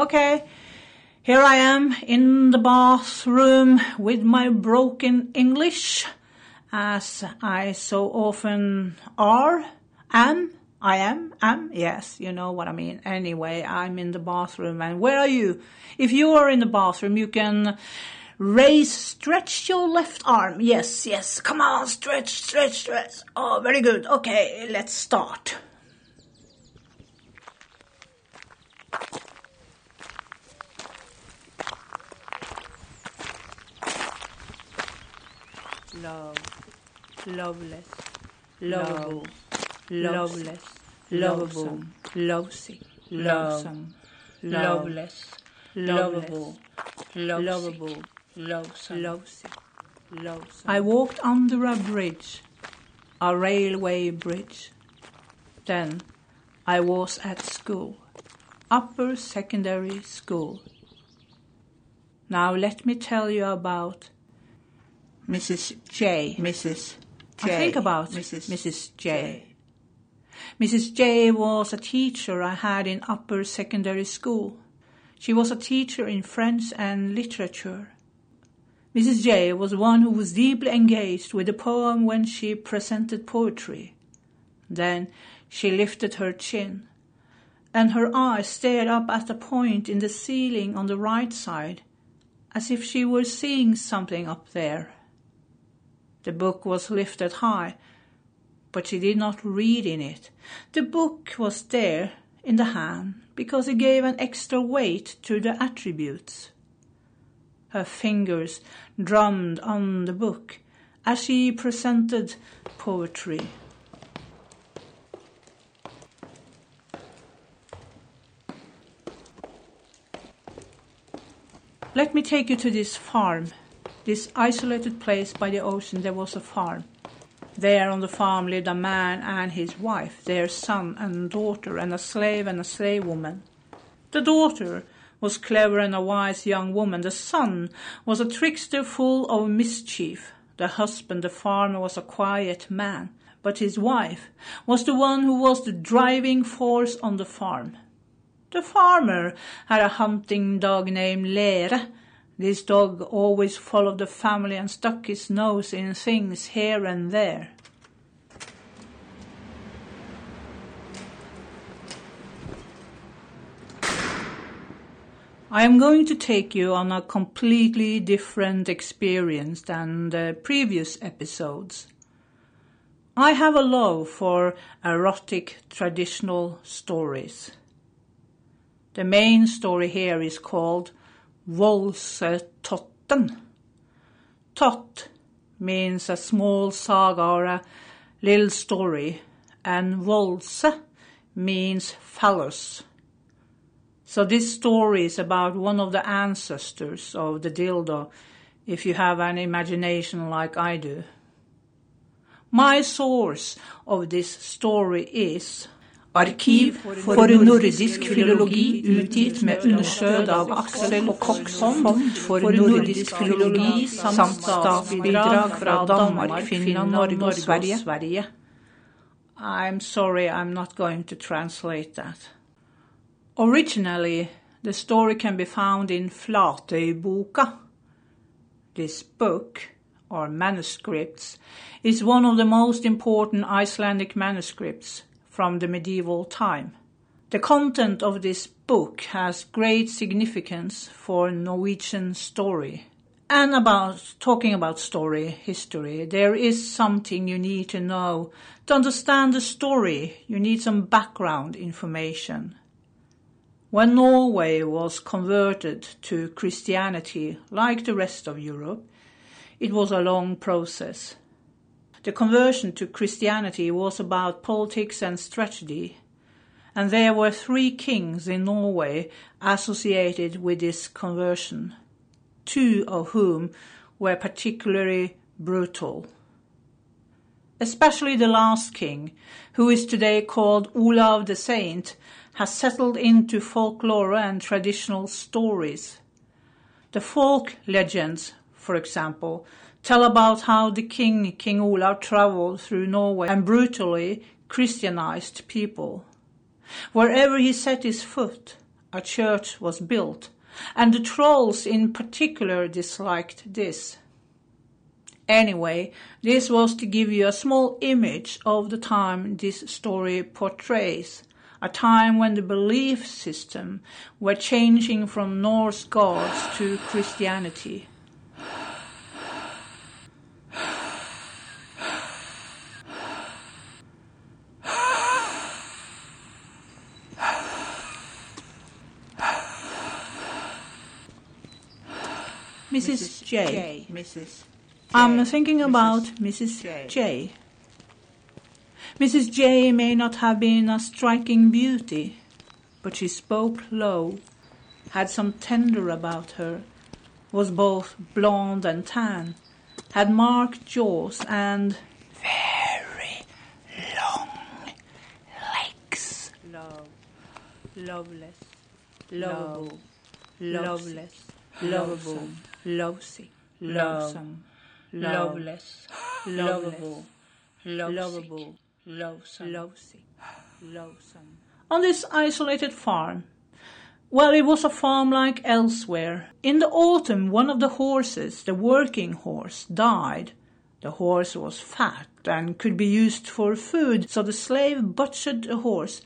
Okay, here I am in the bathroom with my broken English, as I so often are, am, I am, am, yes, you know what I mean. Anyway, I'm in the bathroom, and where are you? If you are in the bathroom, you can raise, stretch your left arm. Yes, yes, come on, stretch, stretch, stretch. Oh, very good. Okay, let's start. Love, loveless, lovable, loveless, lovable, lovesick, lovesome, loveless, lovable, lovable, lovesome, lovesome. I walked under a bridge, a railway bridge. Then I was at school, upper secondary school. Now let me tell you about Mrs. J. Mrs. J. I think about Mrs. Mrs. J. Mrs. J was a teacher I had in upper secondary school. She was a teacher in French and literature. Mrs. J was one who was deeply engaged with the poem when she presented poetry. Then she lifted her chin, and her eyes stared up at a point in the ceiling on the right side, as if she were seeing something up there. The book was lifted high, but she did not read in it. The book was there in the hand because it gave an extra weight to the attributes. Her fingers drummed on the book as she presented poetry. Let me take you to this farm this isolated place by the ocean, there was a farm. There on the farm lived a man and his wife, their son and daughter, and a slave and a slave woman. The daughter was clever and a wise young woman. The son was a trickster full of mischief. The husband, the farmer, was a quiet man. But his wife was the one who was the driving force on the farm. The farmer had a hunting dog named Lere, this dog always followed the family and stuck his nose in things here and there. I am going to take you on a completely different experience than the previous episodes. I have a love for erotic traditional stories. The main story here is called Volsetotten. Tot means a small saga or a little story, and Volse means phallus. So this story is about one of the ancestors of the dildo, if you have an imagination like I do. My source of this story is Arkiv for nordisk filologi utgitt med understøt av Aksel Koksholm for nordisk filologi samt statsbidrag fra Danmark, Finland, Norge og Sverige. I'm sorry, I'm not going to translate that. Originally, the story can be found in Flatøyboka. This book, or manuscripts, is one of the most important Icelandic manuscripts from the medieval time. The content of this book has great significance for Norwegian story. And about talking about story, history, there is something you need to know. To understand the story, you need some background information. When Norway was converted to Christianity, like the rest of Europe, it was a long process. The conversion to Christianity was about politics and strategy, and there were three kings in Norway associated with this conversion, two of whom were particularly brutal. Especially the last king, who is today called Olav the Saint, has settled into folklore and traditional stories. The folk legends, for example, tell about how the king, King Olav, traveled through Norway and brutally Christianized people. Wherever he set his foot, a church was built, and the trolls in particular disliked this. Anyway, this was to give you a small image of the time this story portrays, a time when the belief system were changing from Norse gods to Christianity. Mrs. J. Mrs. I'm thinking about Mrs. J. J. Mrs. J may not have been a striking beauty, but she spoke low, had some tender about her, was both blonde and tan, had marked jaws and very long legs. Love. Loveless, Lovable. loveless, Lovable. Love. lovesome, loveless, Lovable. Lovable. Lovesick. Lovesome. on this isolated farm. Well, it was a farm like elsewhere. In the autumn, one of the horses, the working horse, died. The horse was fat and could be used for food, so the slave butchered the horse.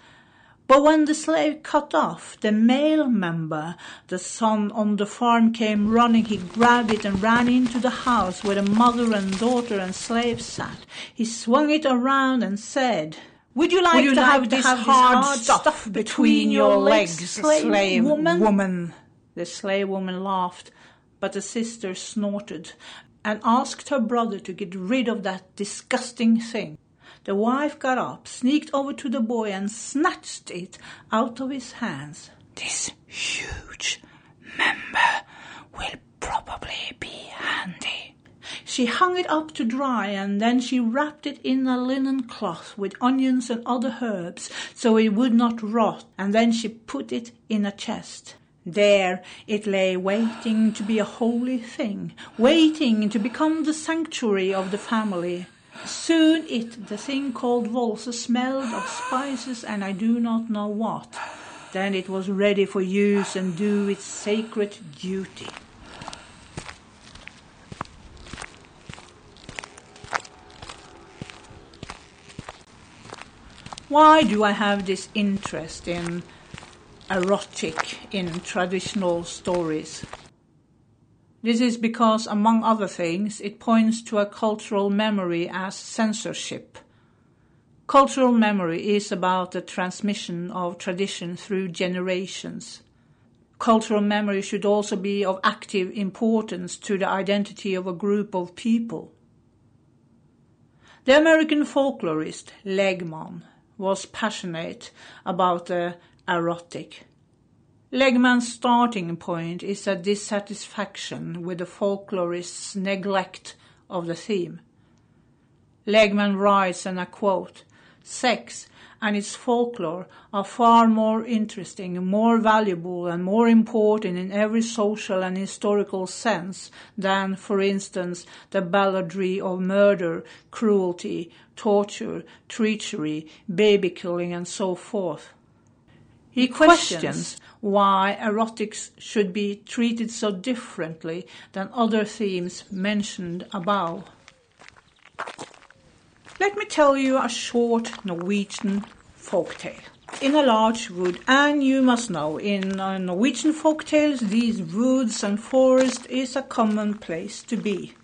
But when the slave cut off, the male member, the son on the farm came running. He grabbed it and ran into the house where the mother and daughter and slave sat. He swung it around and said, would you like, Would you to, like have to this have this hard, hard stuff, stuff between your legs, slave slave woman? woman? The slave woman laughed, but the sister snorted and asked her brother to get rid of that disgusting thing. The wife got up, sneaked over to the boy, and snatched it out of his hands. This huge member will probably be handy. She hung it up to dry and then she wrapped it in a linen cloth with onions and other herbs so it would not rot, and then she put it in a chest. There it lay waiting to be a holy thing, waiting to become the sanctuary of the family. Soon it, the thing called Volse, smelled of spices and I do not know what. Then it was ready for use and do its sacred duty. Why do I have this interest in erotic in traditional stories? This is because, among other things, it points to a cultural memory as censorship. Cultural memory is about the transmission of tradition through generations. Cultural memory should also be of active importance to the identity of a group of people. The American folklorist Legman was passionate about the erotic. Legman's starting point is a dissatisfaction with the folklorist's neglect of the theme. Legman writes, and I quote, Sex and its folklore are far more interesting, more valuable, and more important in every social and historical sense than, for instance, the balladry of murder, cruelty, torture, treachery, baby killing, and so forth. He questions why erotics should be treated so differently than other themes mentioned above. Let me tell you a short Norwegian folktale. In a large wood, and you must know, in uh, Norwegian folktales, these woods and forests is a common place to be.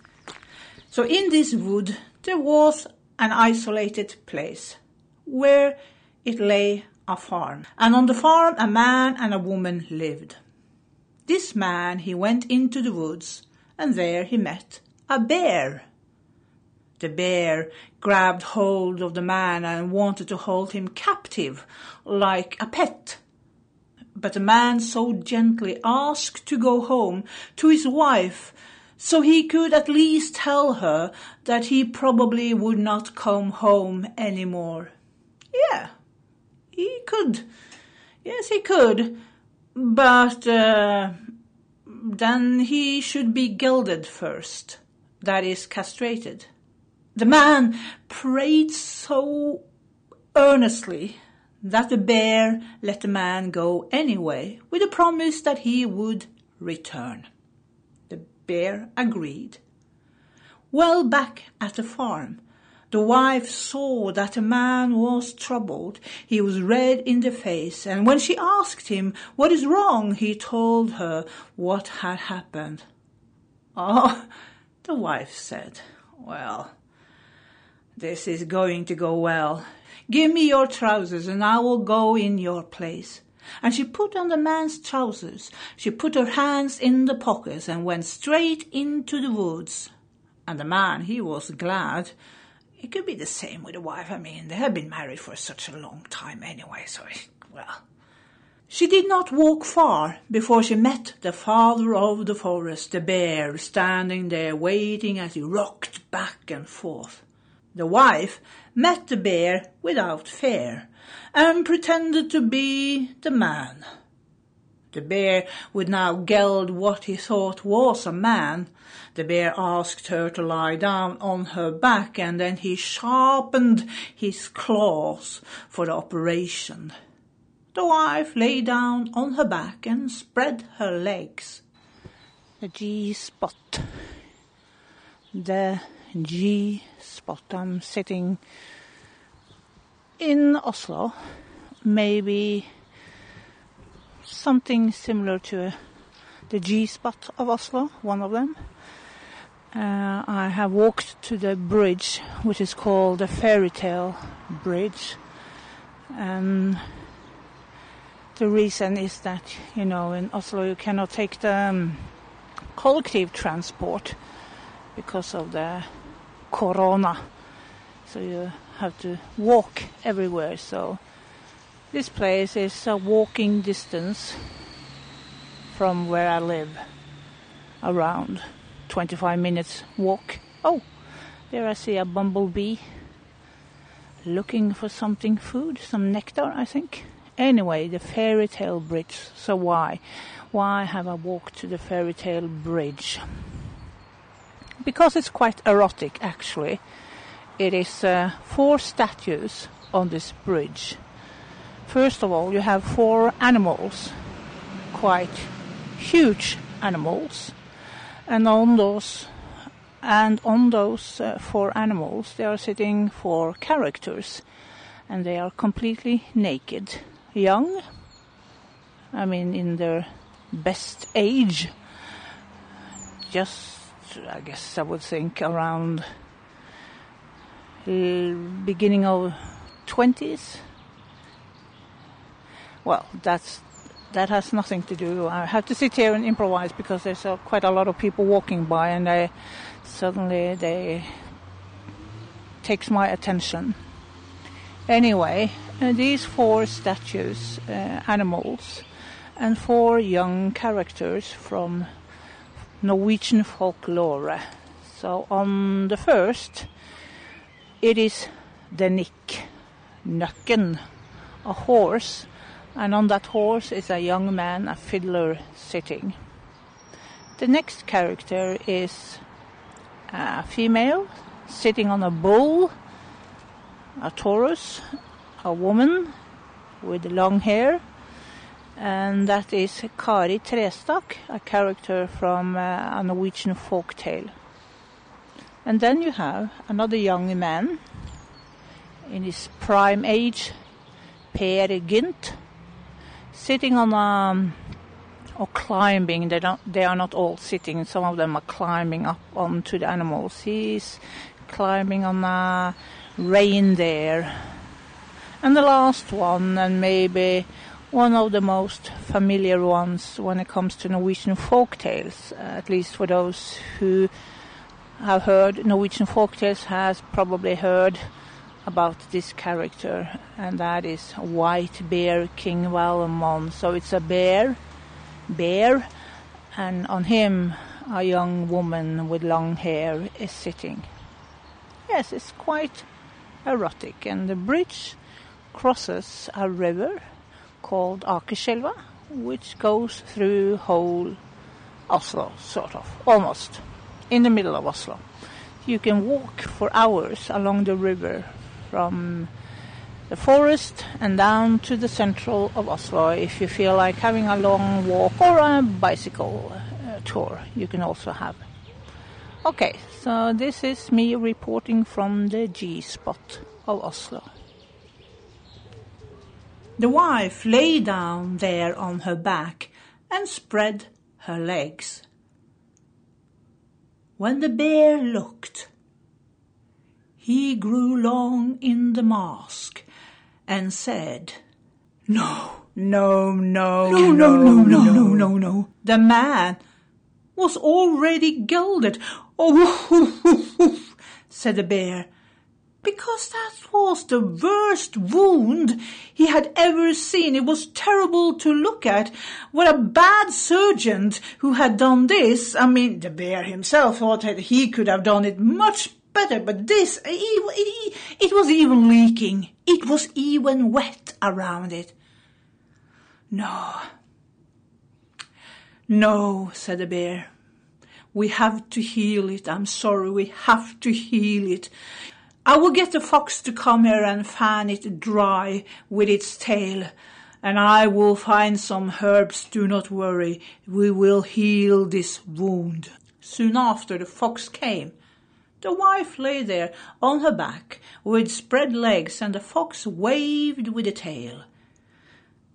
So in this wood, there was an isolated place where it lay a farm. And on the farm, a man and a woman lived. This man, he went into the woods, and there he met a bear. The bear grabbed hold of the man and wanted to hold him captive, like a pet. But the man so gently asked to go home to his wife, so he could at least tell her that he probably would not come home anymore. Yeah, he could. Yes, he could. But uh, then he should be gelded first, that is, castrated. The man prayed so earnestly that the bear let the man go anyway with a promise that he would return. The bear agreed. Well back at the farm, the wife saw that the man was troubled. He was red in the face, and when she asked him what is wrong, he told her what had happened. Oh, the wife said, well, this is going to go well. Give me your trousers and I will go in your place. And she put on the man's trousers. She put her hands in the pockets and went straight into the woods. And the man, he was glad it could be the same with a wife. I mean, they have been married for such a long time anyway, so, well. She did not walk far before she met the father of the forest, the bear, standing there waiting as he rocked back and forth. The wife met the bear without fear and pretended to be the man. The bear would now geld what he thought was a man. The bear asked her to lie down on her back and then he sharpened his claws for the operation. The wife lay down on her back and spread her legs. The G spot. The G spot. I'm sitting in Oslo, maybe something similar to the G spot of Oslo, one of them. Uh, I have walked to the bridge, which is called the Fairy Tale Bridge, and the reason is that you know in Oslo you cannot take the um, collective transport because of the corona, so you have to walk everywhere. So this place is a walking distance from where I live, around 25 minutes walk. Oh, there I see a bumblebee looking for something food, some nectar, I think. Anyway, the fairy tale bridge. So why? Why have I walked to the fairy tale bridge? Because it's quite erotic, actually. It is uh, four statues on this bridge First of all, you have four animals, quite huge animals, and on those and on those uh, four animals, they are sitting four characters, and they are completely naked, young. I mean, in their best age, just I guess I would think around uh, beginning of twenties well, that's that has nothing to do. I have to sit here and improvise because there's uh, quite a lot of people walking by, and they suddenly they takes my attention. Anyway, uh, these four statues, uh, animals, and four young characters from Norwegian folklore. So on the first, it is the Nick, Nøkken, a horse and on that horse is a young man, a fiddler, sitting. The next character is a female sitting on a bull, a Taurus, a woman with long hair, and that is Kari Trestakk, a character from uh, a Norwegian folk tale. And then you have another young man in his prime age, Per Gynt, sitting on um, or climbing. They don't. They are not all sitting. Some of them are climbing up onto the animals. He's climbing on a reindeer. And the last one, and maybe one of the most familiar ones when it comes to Norwegian folk tales, uh, at least for those who have heard Norwegian folk tales, has probably heard about this character, and that is White Bear King Valemon. So it's a bear, bear, and on him a young woman with long hair is sitting. Yes, it's quite erotic, and the bridge crosses a river called Akerselva, which goes through whole Oslo, sort of, almost, in the middle of Oslo. You can walk for hours along the river from the forest and down to the central of Oslo if you feel like having a long walk or a bicycle uh, tour you can also have. Okay, so this is me reporting from the G spot of Oslo. The wife lay down there on her back and spread her legs. When the bear looked, he grew long in the mask and said, No, no, no, no, no, no, no, no, no, no. The man was already gilded. Oh, said the bear, because that was the worst wound he had ever seen. It was terrible to look at. What a bad surgeon who had done this. I mean, the bear himself thought that he could have done it much better, but this, it, it, it was even leaking. It was even wet around it. No. No, said the bear. We have to heal it. I'm sorry, we have to heal it. I will get the fox to come here and fan it dry with its tail, and I will find some herbs. Do not worry, we will heal this wound. Soon after, the fox came the wife lay there on her back with spread legs, and the fox waved with the tail.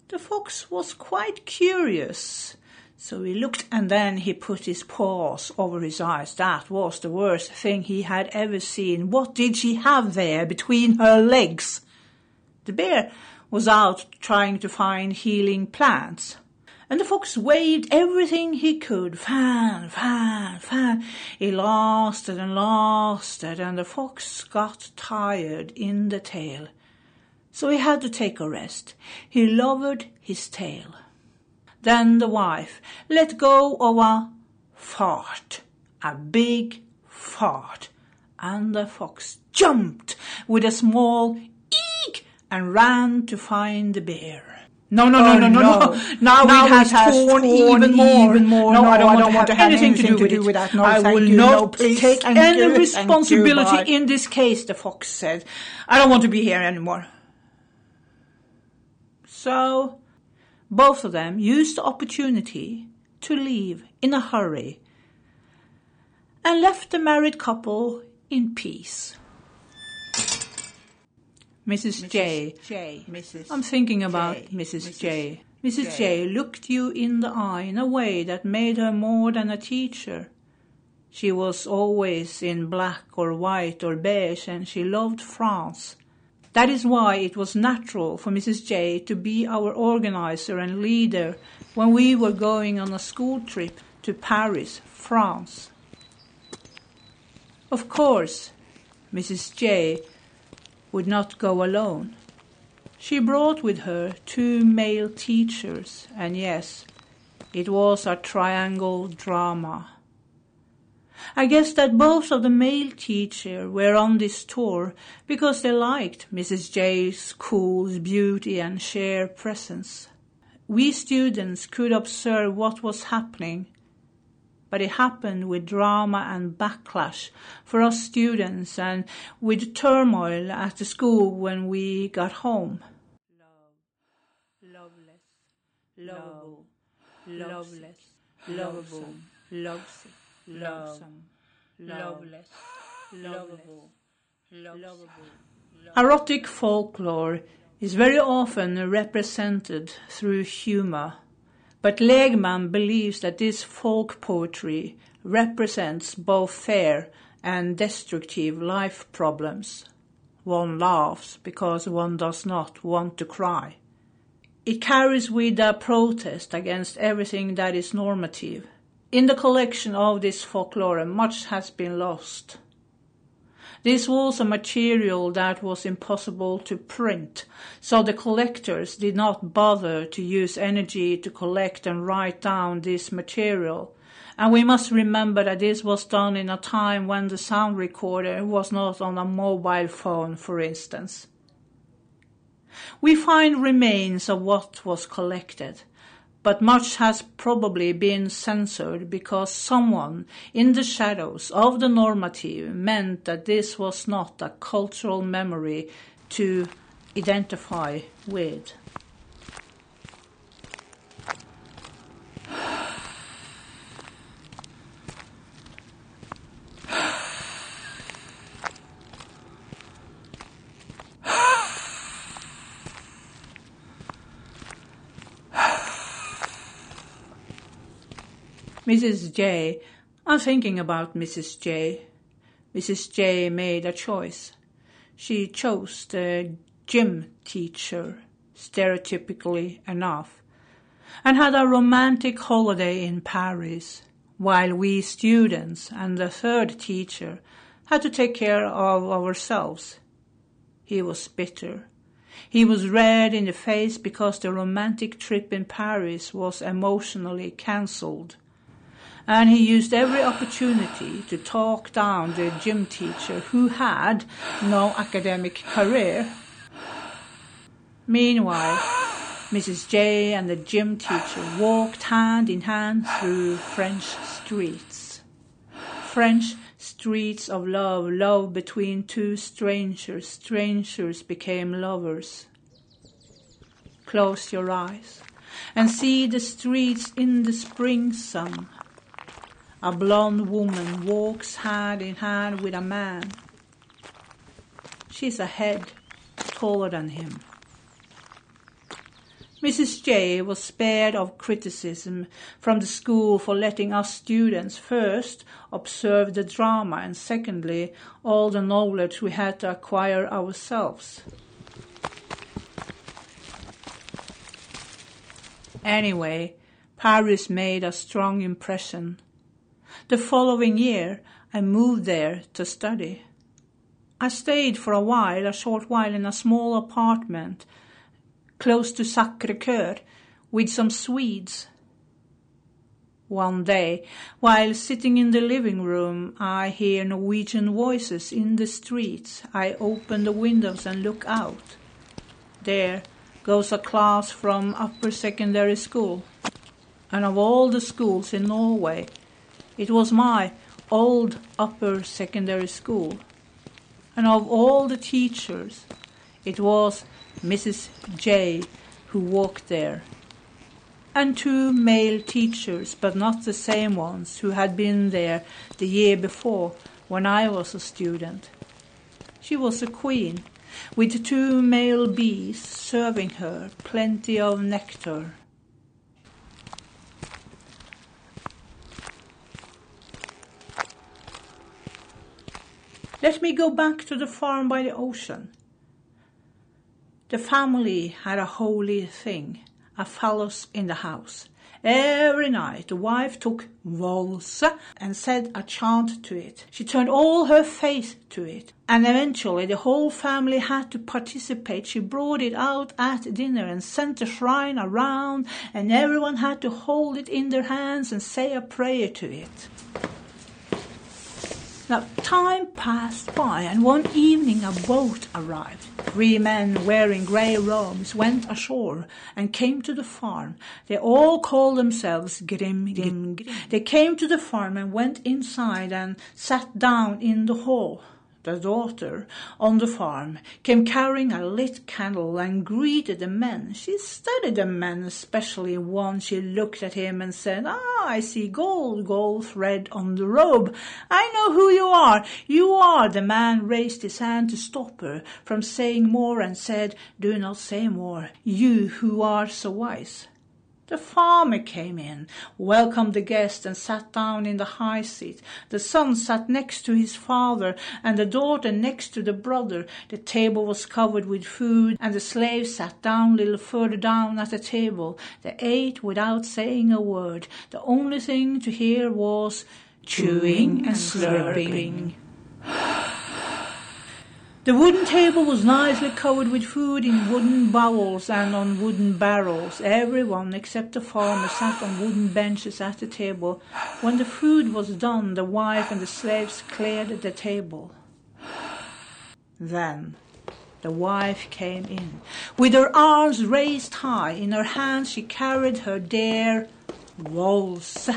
The fox was quite curious, so he looked and then he put his paws over his eyes. That was the worst thing he had ever seen. What did she have there between her legs? The bear was out trying to find healing plants and the fox waved everything he could. Fan, fan, fan. He lasted and lasted, and the fox got tired in the tail. So he had to take a rest. He lowered his tail. Then the wife let go of a fart, a big fart, and the fox jumped with a small eek and ran to find the bear. No, no, oh, no, no, no, no. Now, now it has, has torn, torn even, more. even more. No, no I don't, I don't want, to have anything, anything to do, to do with, that. No, I will you. not no, please, take any you, responsibility in this case, the fox said. I don't want to be here anymore. So, both of them used the opportunity to leave in a hurry and left the married couple in peace. Mrs. J. J. Mrs. I'm thinking about. Mrs. J. Mrs. J. J. looked you in the eye in a way that made her more than a teacher. She was always in black or white or beige, and she loved France. That is why it was natural for Mrs. J to be our organizer and leader when we were going on a school trip to Paris, France. Of course, Mrs. J would not go alone. She brought with her two male teachers, and yes, it was a triangle drama. I guess that both of the male teachers were on this tour because they liked Mrs. J's cool beauty and sheer presence. We students could observe what was happening but it happened with drama and backlash for us students and with turmoil at the school when we got home. Love, loveless, lovable, loveless, lovable, lovesick, lovesome, loveless, lovable, lovable. Erotic folklore is very often represented through humor but Legman believes that this folk poetry represents both fair and destructive life problems. One laughs because one does not want to cry. It carries with a protest against everything that is normative. In the collection of this folklore, much has been lost. This was a material that was impossible to print, so the collectors did not bother to use energy to collect and write down this material. And we must remember that this was done in a time when the sound recorder was not on a mobile phone, for instance. We find remains of what was collected, but much has probably been censored because someone in the shadows of the normative meant that this was not a cultural memory to identify with. Mrs. J. I'm thinking about Mrs. J. Mrs. J made a choice. She chose the gym teacher, stereotypically enough, and had a romantic holiday in Paris, while we students and the third teacher had to take care of ourselves. He was bitter. He was red in the face because the romantic trip in Paris was emotionally cancelled and he used every opportunity to talk down the gym teacher who had no academic career. Meanwhile, Mrs. J and the gym teacher walked hand in hand through French streets. French streets of love, love between two strangers, strangers became lovers. Close your eyes and see the streets in the spring sun a blonde woman walks hand in hand with a man. She's a head taller than him. Mrs. J was spared of criticism from the school for letting us students first observe the drama and secondly all the knowledge we had to acquire ourselves. Anyway, Paris made a strong impression the following year, I moved there to study. I stayed for a while, a short while, in a small apartment close to Sacre Coeur with some Swedes. One day, while sitting in the living room, I hear Norwegian voices in the streets. I open the windows and look out. There goes a class from upper secondary school. And of all the schools in Norway, it was my old upper secondary school. And of all the teachers, it was Mrs. J who walked there. And two male teachers, but not the same ones who had been there the year before when I was a student. She was a queen, with two male bees serving her plenty of nectar. Let me go back to the farm by the ocean. The family had a holy thing, a phallus in the house. Every night the wife took Valse and said a chant to it. She turned all her faith to it. And eventually the whole family had to participate. She brought it out at dinner and sent the shrine around and everyone had to hold it in their hands and say a prayer to it. Now, time passed by, and one evening a boat arrived. Three men wearing grey robes went ashore and came to the farm. They all called themselves Grim, Grim. They came to the farm and went inside and sat down in the hall the daughter, on the farm, came carrying a lit candle and greeted the men. She studied the men, especially one. She looked at him and said, Ah, I see gold, gold thread on the robe. I know who you are. You are. The man raised his hand to stop her from saying more and said, Do not say more, you who are so wise. The farmer came in, welcomed the guest, and sat down in the high seat. The son sat next to his father, and the daughter next to the brother. The table was covered with food, and the slave sat down a little further down at the table. They ate without saying a word. The only thing to hear was chewing and slurping. The wooden table was nicely covered with food in wooden bowls and on wooden barrels. Everyone except the farmer sat on wooden benches at the table. When the food was done, the wife and the slaves cleared the table. Then the wife came in. With her arms raised high, in her hands she carried her dear Valse.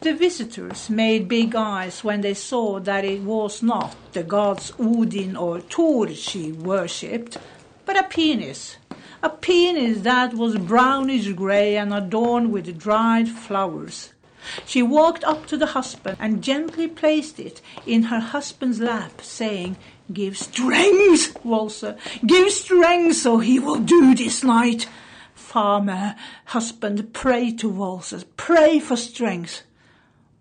The visitors made big eyes when they saw that it was not the gods Odin or Thor she worshipped, but a penis. A penis that was brownish grey and adorned with dried flowers. She walked up to the husband and gently placed it in her husband's lap, saying, Give strength, Walser, give strength so he will do this night. Farmer, husband, pray to Walser, pray for strength.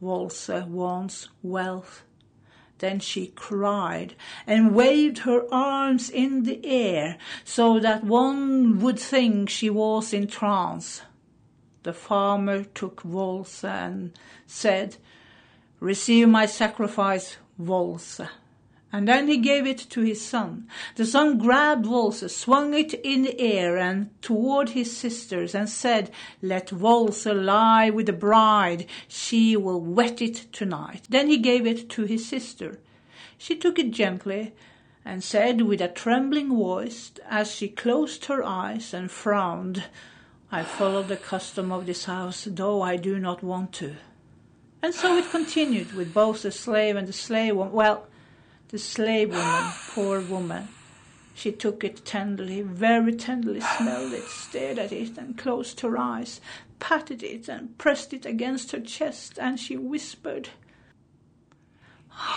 Walser wants wealth. Then she cried and waved her arms in the air so that one would think she was in trance. The farmer took Walser and said, Receive my sacrifice, Walser. And then he gave it to his son. The son grabbed Walser, swung it in the air and toward his sisters, and said, Let Walser lie with the bride, she will wet it tonight. Then he gave it to his sister. She took it gently, and said with a trembling voice, as she closed her eyes and frowned, I follow the custom of this house, though I do not want to. And so it continued with both the slave and the slave woman. Well, the slave woman, poor woman. She took it tenderly, very tenderly, smelled it, stared at it, and closed her eyes, patted it, and pressed it against her chest, and she whispered,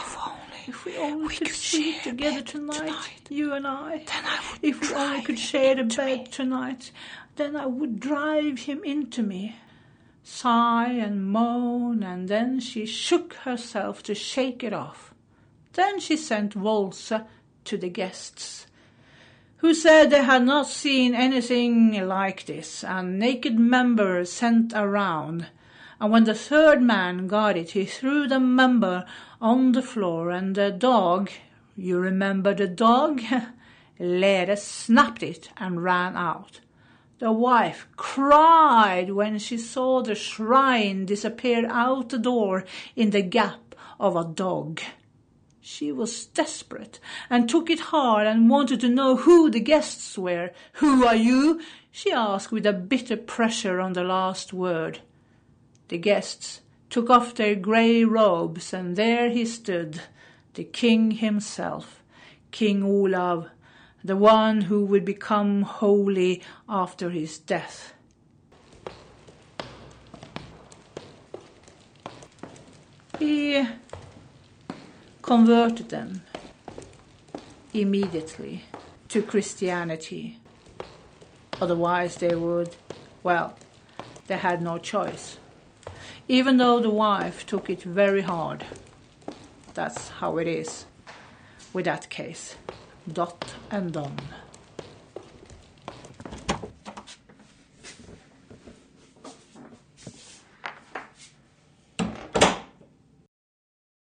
If only, if we only we could, could sleep together tonight, tonight, you and I. Then I would If we only could share a bed me. tonight, then I would drive him into me. Sigh and moan, and then she shook herself to shake it off. Then she sent Walser to the guests, who said they had not seen anything like this, and naked members sent around. And when the third man got it, he threw the member on the floor, and the dog, you remember the dog, Lere snapped it and ran out. The wife cried when she saw the shrine disappear out the door in the gap of a dog. She was desperate and took it hard and wanted to know who the guests were. Who are you? she asked with a bitter pressure on the last word. The guests took off their grey robes, and there he stood, the king himself, King Olav, the one who would become holy after his death. He converted them immediately to Christianity. Otherwise, they would, well, they had no choice. Even though the wife took it very hard. That's how it is with that case. Dot and done.